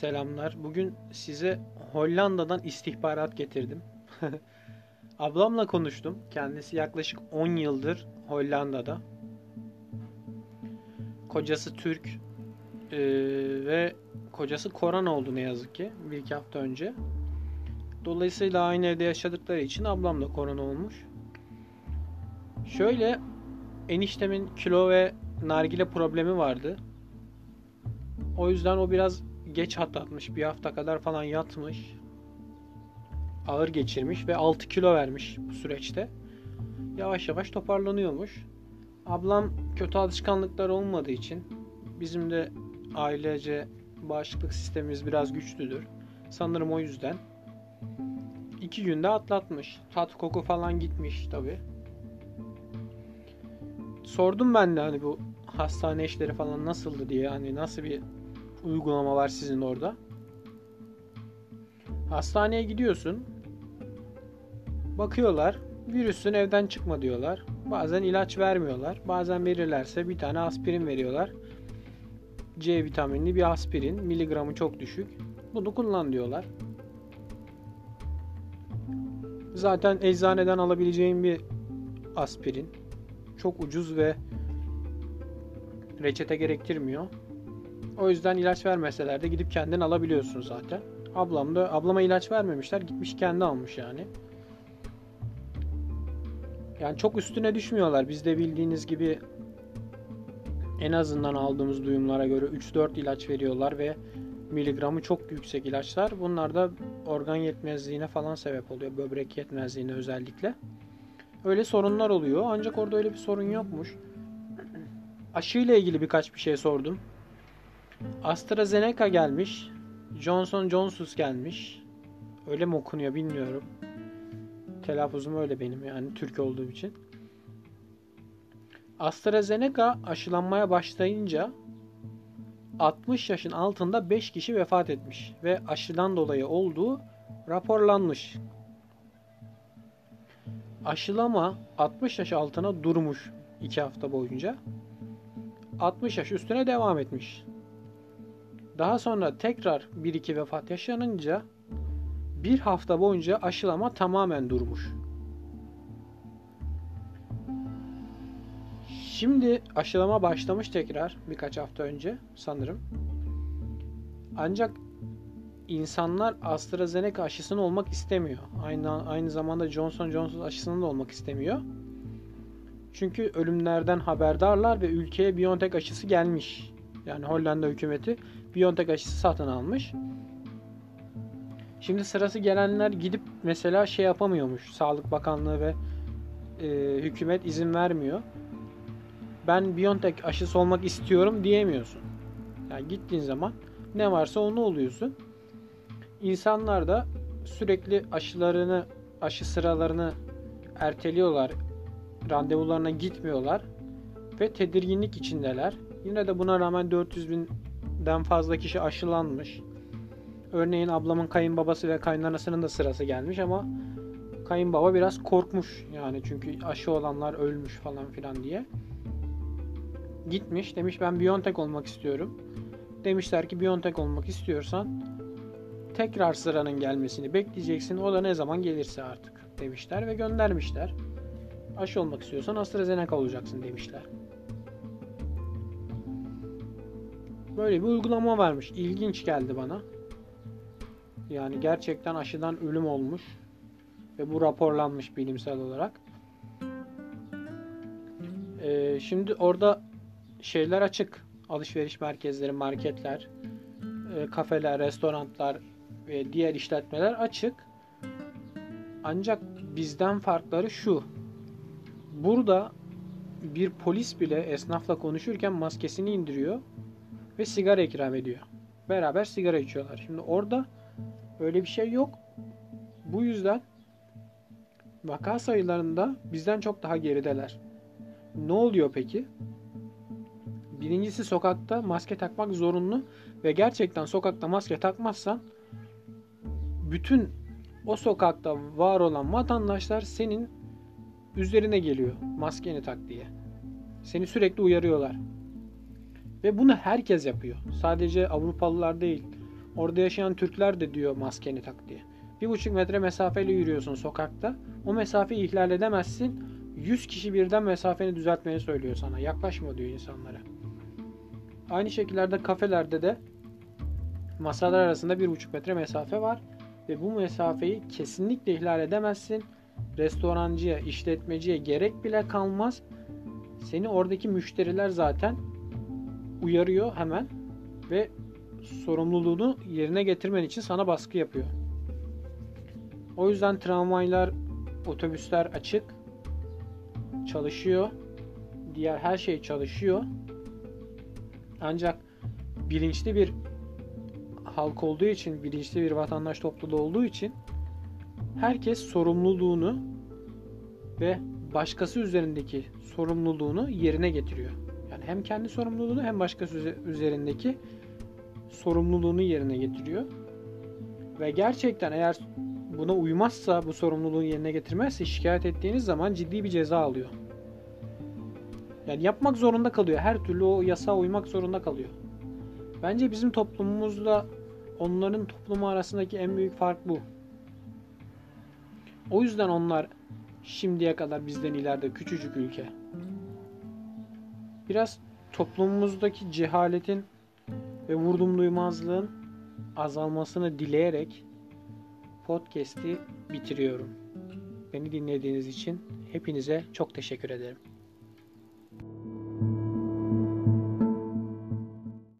Selamlar. Bugün size Hollanda'dan istihbarat getirdim. Ablamla konuştum. Kendisi yaklaşık 10 yıldır Hollanda'da. Kocası Türk ee, ve kocası Koran oldu ne yazık ki bir iki hafta önce. Dolayısıyla aynı evde yaşadıkları için ablam da korona olmuş. Şöyle eniştemin kilo ve nargile problemi vardı. O yüzden o biraz geç atlatmış. Bir hafta kadar falan yatmış. Ağır geçirmiş ve 6 kilo vermiş bu süreçte. Yavaş yavaş toparlanıyormuş. Ablam kötü alışkanlıklar olmadığı için bizim de ailece bağışıklık sistemimiz biraz güçlüdür. Sanırım o yüzden. iki günde atlatmış. Tat koku falan gitmiş tabi. Sordum ben de hani bu hastane işleri falan nasıldı diye hani nasıl bir uygulama var sizin orada. Hastaneye gidiyorsun. Bakıyorlar. Virüsün evden çıkma diyorlar. Bazen ilaç vermiyorlar. Bazen verirlerse bir tane aspirin veriyorlar. C vitaminli bir aspirin. Miligramı çok düşük. Bunu kullan diyorlar. Zaten eczaneden alabileceğin bir aspirin. Çok ucuz ve reçete gerektirmiyor. O yüzden ilaç vermeseler de gidip kendin alabiliyorsun zaten. Ablam da ablama ilaç vermemişler. Gitmiş kendi almış yani. Yani çok üstüne düşmüyorlar. Bizde bildiğiniz gibi en azından aldığımız duyumlara göre 3-4 ilaç veriyorlar ve miligramı çok yüksek ilaçlar. Bunlar da organ yetmezliğine falan sebep oluyor. Böbrek yetmezliğine özellikle. Öyle sorunlar oluyor. Ancak orada öyle bir sorun yokmuş. Aşı ile ilgili birkaç bir şey sordum. AstraZeneca gelmiş. Johnson Johnson gelmiş. Öyle mi okunuyor bilmiyorum. Telaffuzum öyle benim yani Türk olduğum için. AstraZeneca aşılanmaya başlayınca 60 yaşın altında 5 kişi vefat etmiş ve aşıdan dolayı olduğu raporlanmış. Aşılama 60 yaş altına durmuş 2 hafta boyunca. 60 yaş üstüne devam etmiş. Daha sonra tekrar 1-2 vefat yaşanınca bir hafta boyunca aşılama tamamen durmuş. Şimdi aşılama başlamış tekrar birkaç hafta önce sanırım. Ancak insanlar AstraZeneca aşısını olmak istemiyor. Aynı aynı zamanda Johnson Johnson aşısını da olmak istemiyor. Çünkü ölümlerden haberdarlar ve ülkeye BioNTech aşısı gelmiş. Yani Hollanda hükümeti BioNTech aşısı satın almış. Şimdi sırası gelenler gidip mesela şey yapamıyormuş. Sağlık Bakanlığı ve e, hükümet izin vermiyor. Ben BioNTech aşısı olmak istiyorum diyemiyorsun. Yani gittiğin zaman ne varsa onu oluyorsun. İnsanlar da sürekli aşılarını, aşı sıralarını erteliyorlar. Randevularına gitmiyorlar ve tedirginlik içindeler. Yine de buna rağmen 400 binden fazla kişi aşılanmış. Örneğin ablamın kayınbabası ve kaynanasının da sırası gelmiş ama kayınbaba biraz korkmuş yani çünkü aşı olanlar ölmüş falan filan diye. Gitmiş demiş ben Biontech olmak istiyorum. Demişler ki Biontech olmak istiyorsan tekrar sıranın gelmesini bekleyeceksin. O da ne zaman gelirse artık demişler ve göndermişler. Aşı olmak istiyorsan AstraZeneca olacaksın demişler. Böyle bir uygulama varmış. İlginç geldi bana. Yani gerçekten aşıdan ölüm olmuş. Ve bu raporlanmış bilimsel olarak. Ee, şimdi orada şeyler açık. Alışveriş merkezleri, marketler, e, kafeler, restoranlar ve diğer işletmeler açık. Ancak bizden farkları şu. Burada bir polis bile esnafla konuşurken maskesini indiriyor ve sigara ikram ediyor. Beraber sigara içiyorlar. Şimdi orada öyle bir şey yok. Bu yüzden vaka sayılarında bizden çok daha gerideler. Ne oluyor peki? Birincisi sokakta maske takmak zorunlu ve gerçekten sokakta maske takmazsan bütün o sokakta var olan vatandaşlar senin üzerine geliyor maskeni tak diye. Seni sürekli uyarıyorlar. Ve bunu herkes yapıyor. Sadece Avrupalılar değil. Orada yaşayan Türkler de diyor maskeni tak diye. Bir buçuk metre mesafeyle yürüyorsun sokakta. O mesafeyi ihlal edemezsin. 100 kişi birden mesafeni düzeltmeni söylüyor sana. Yaklaşma diyor insanlara. Aynı şekillerde kafelerde de masalar arasında bir buçuk metre mesafe var. Ve bu mesafeyi kesinlikle ihlal edemezsin. Restorancıya, işletmeciye gerek bile kalmaz. Seni oradaki müşteriler zaten uyarıyor hemen ve sorumluluğunu yerine getirmen için sana baskı yapıyor. O yüzden tramvaylar, otobüsler açık. Çalışıyor. Diğer her şey çalışıyor. Ancak bilinçli bir halk olduğu için, bilinçli bir vatandaş topluluğu olduğu için herkes sorumluluğunu ve başkası üzerindeki sorumluluğunu yerine getiriyor. Yani hem kendi sorumluluğunu hem başkası üzerindeki sorumluluğunu yerine getiriyor. Ve gerçekten eğer buna uymazsa, bu sorumluluğu yerine getirmezse şikayet ettiğiniz zaman ciddi bir ceza alıyor. Yani yapmak zorunda kalıyor. Her türlü o yasağa uymak zorunda kalıyor. Bence bizim toplumumuzla onların toplumu arasındaki en büyük fark bu. O yüzden onlar şimdiye kadar bizden ileride küçücük ülke. Biraz toplumumuzdaki cehaletin ve vurdum duymazlığın azalmasını dileyerek podcast'i bitiriyorum. Beni dinlediğiniz için hepinize çok teşekkür ederim.